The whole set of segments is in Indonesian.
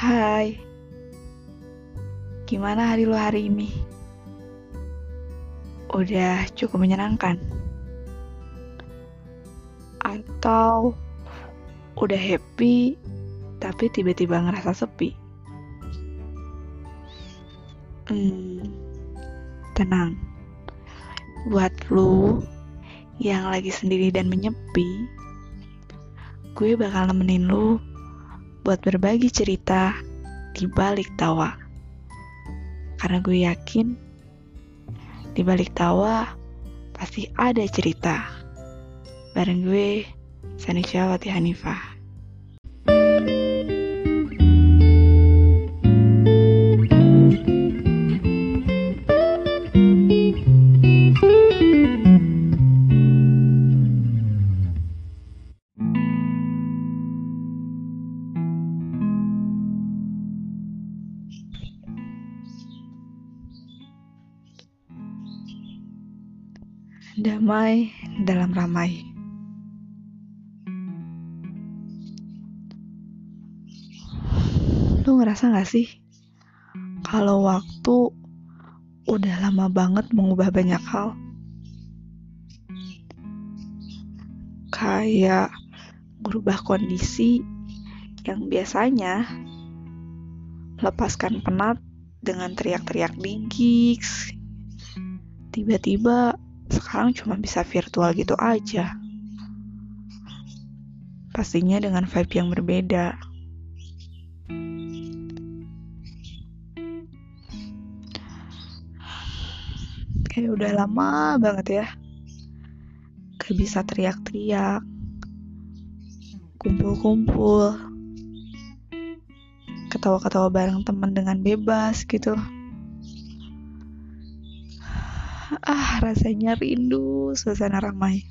Hai, gimana hari lo hari ini? Udah cukup menyenangkan? Atau udah happy tapi tiba-tiba ngerasa sepi? Hmm, tenang. Buat lu yang lagi sendiri dan menyepi, gue bakal nemenin lu buat berbagi cerita di balik tawa. Karena gue yakin di balik tawa pasti ada cerita. Bareng gue, Sanisha Wati Hanifah. Damai dalam ramai. Lu ngerasa gak sih kalau waktu udah lama banget mengubah banyak hal? Kayak merubah kondisi yang biasanya melepaskan penat dengan teriak-teriak di gigs. Tiba-tiba sekarang cuma bisa virtual gitu aja. Pastinya dengan vibe yang berbeda. Kayak udah lama banget ya. Gak bisa teriak-teriak. Kumpul-kumpul. Ketawa-ketawa bareng teman dengan bebas gitu. Ah, rasanya rindu suasana ramai.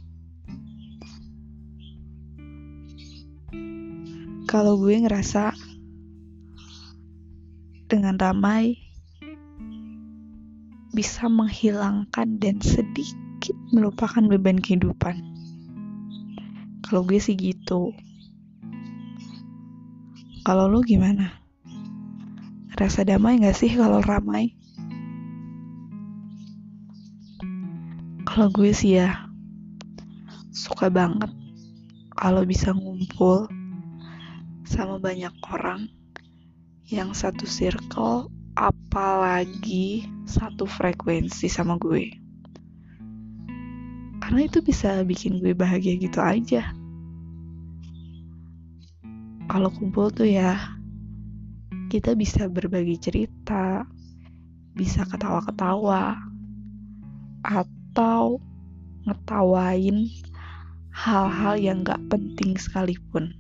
Kalau gue ngerasa dengan ramai bisa menghilangkan dan sedikit melupakan beban kehidupan. Kalau gue sih gitu. Kalau lo gimana? Rasa damai gak sih kalau ramai? Kalau gue sih ya suka banget kalau bisa ngumpul sama banyak orang yang satu circle apalagi satu frekuensi sama gue. Karena itu bisa bikin gue bahagia gitu aja. Kalau kumpul tuh ya kita bisa berbagi cerita, bisa ketawa-ketawa, atau ngetawain hal-hal yang gak penting sekalipun.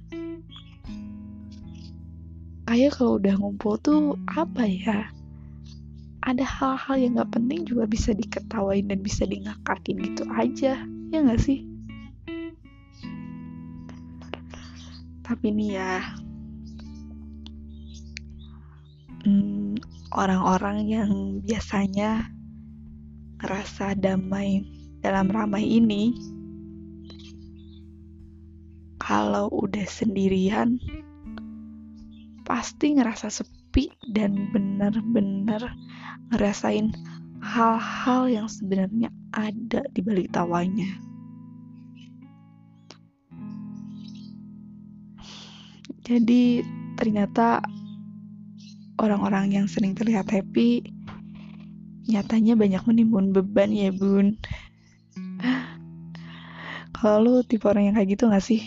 Kayak kalau udah ngumpul tuh apa ya? Ada hal-hal yang gak penting juga bisa diketawain dan bisa dingakakin gitu aja, ya gak sih? Tapi nih ya, hmm, orang-orang yang biasanya ngerasa damai dalam ramai ini kalau udah sendirian pasti ngerasa sepi dan bener-bener ngerasain hal-hal yang sebenarnya ada di balik tawanya. Jadi ternyata orang-orang yang sering terlihat happy nyatanya banyak menimbun beban ya bun. Kalau lu tipe orang yang kayak gitu gak sih?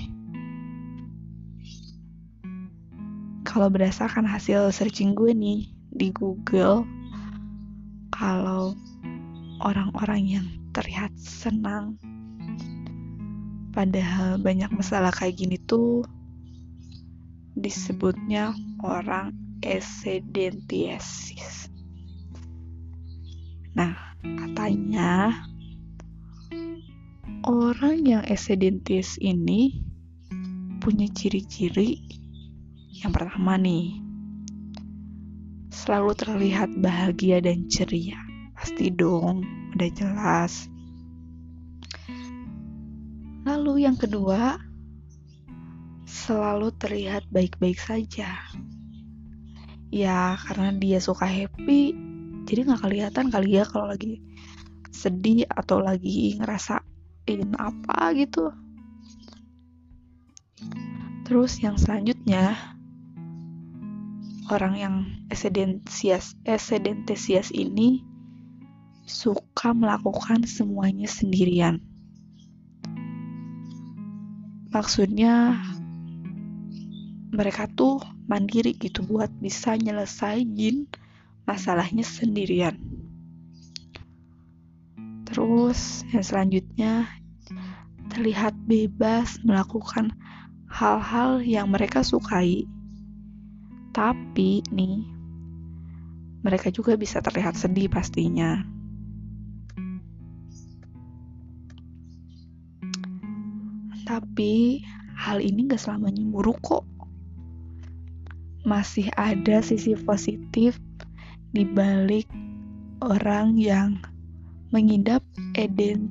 Kalau berdasarkan hasil searching gue nih di Google kalau orang-orang yang terlihat senang padahal banyak masalah kayak gini tuh disebutnya orang esedentiesis Nah, katanya orang yang esedentis ini punya ciri-ciri yang pertama nih. Selalu terlihat bahagia dan ceria. Pasti dong udah jelas. Lalu yang kedua selalu terlihat baik-baik saja. Ya karena dia suka happy jadi nggak kelihatan kali ya kalau lagi sedih atau lagi ngerasain apa gitu. Terus yang selanjutnya orang yang esedentesias esedentesias ini suka melakukan semuanya sendirian. Maksudnya mereka tuh mandiri gitu buat bisa nyelesain masalahnya sendirian. Terus yang selanjutnya terlihat bebas melakukan hal-hal yang mereka sukai. Tapi nih mereka juga bisa terlihat sedih pastinya. Tapi hal ini gak selamanya buruk kok masih ada sisi positif di balik orang yang mengidap eden,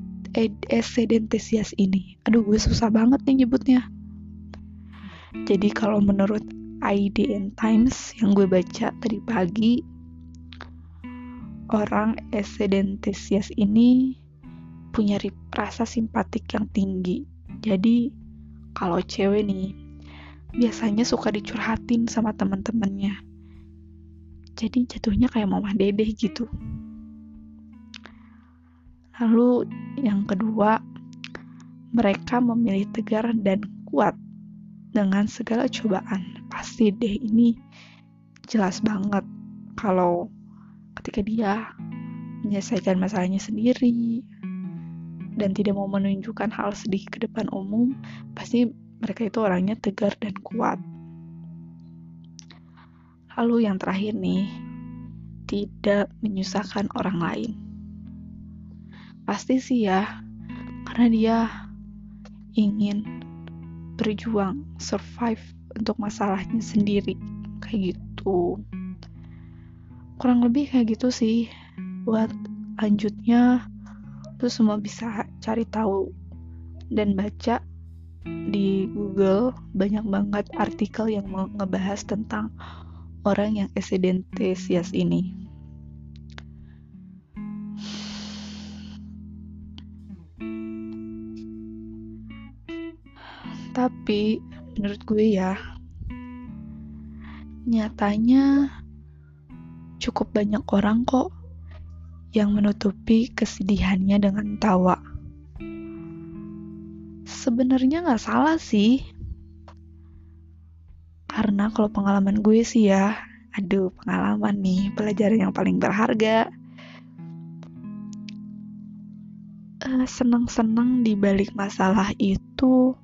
ini. Aduh, gue susah banget nih nyebutnya. Jadi kalau menurut IDN Times yang gue baca tadi pagi, orang esedentesias ini punya rasa simpatik yang tinggi. Jadi kalau cewek nih biasanya suka dicurhatin sama teman-temannya. Jadi jatuhnya kayak mama dedeh gitu. Lalu yang kedua, mereka memilih tegar dan kuat dengan segala cobaan. Pasti deh ini jelas banget kalau ketika dia menyelesaikan masalahnya sendiri dan tidak mau menunjukkan hal sedih ke depan umum, pasti mereka itu orangnya tegar dan kuat. Lalu yang terakhir nih, tidak menyusahkan orang lain. Pasti sih ya, karena dia ingin berjuang, survive untuk masalahnya sendiri. Kayak gitu. Kurang lebih kayak gitu sih. Buat lanjutnya, lu semua bisa cari tahu dan baca di Google banyak banget artikel yang ngebahas tentang orang yang esidentesias ini. Tapi menurut gue ya, nyatanya cukup banyak orang kok yang menutupi kesedihannya dengan tawa sebenarnya nggak salah sih karena kalau pengalaman gue sih ya aduh pengalaman nih pelajaran yang paling berharga. Uh, senang-senang di balik masalah itu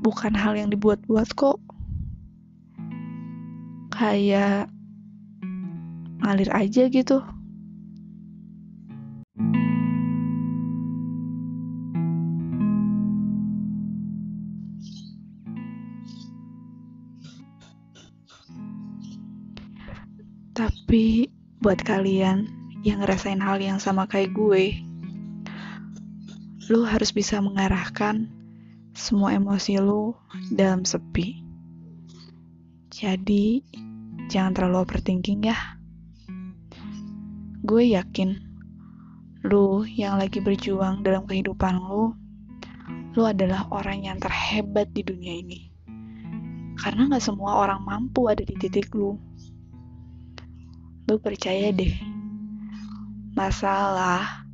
bukan hal yang dibuat-buat kok. Kayak ngalir aja gitu buat kalian yang ngerasain hal yang sama kayak gue, lu harus bisa mengarahkan semua emosi lu dalam sepi. Jadi, jangan terlalu overthinking ya. Gue yakin, lu yang lagi berjuang dalam kehidupan lu, lu adalah orang yang terhebat di dunia ini. Karena gak semua orang mampu ada di titik lu lu percaya deh, masalah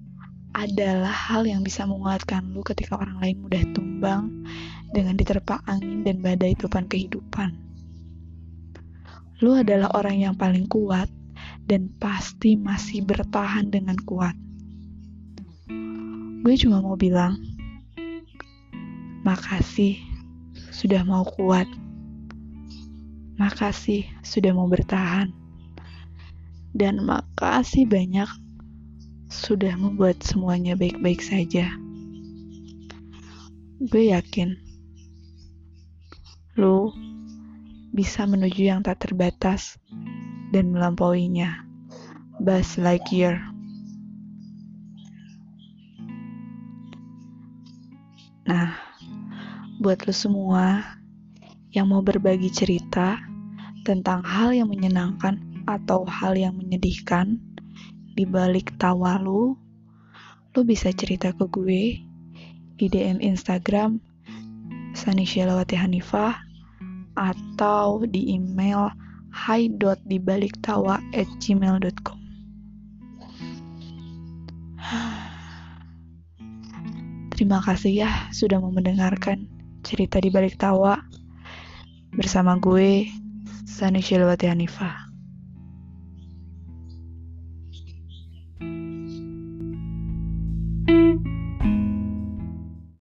adalah hal yang bisa menguatkan lu ketika orang lain mudah tumbang dengan diterpa angin dan badai topan kehidupan. Lu adalah orang yang paling kuat dan pasti masih bertahan dengan kuat. Gue cuma mau bilang, makasih sudah mau kuat. Makasih sudah mau bertahan dan makasih banyak sudah membuat semuanya baik-baik saja. Gue yakin lu bisa menuju yang tak terbatas dan melampauinya. Buzz Lightyear. Nah, buat lo semua yang mau berbagi cerita tentang hal yang menyenangkan atau hal yang menyedihkan di balik tawa lu, lu bisa cerita ke gue di DM Instagram Sanishalawati Hanifah atau di email hi.dibaliktawa at gmail.com Terima kasih ya sudah mau mendengarkan cerita di balik tawa bersama gue Sani Shilwati Hanifah.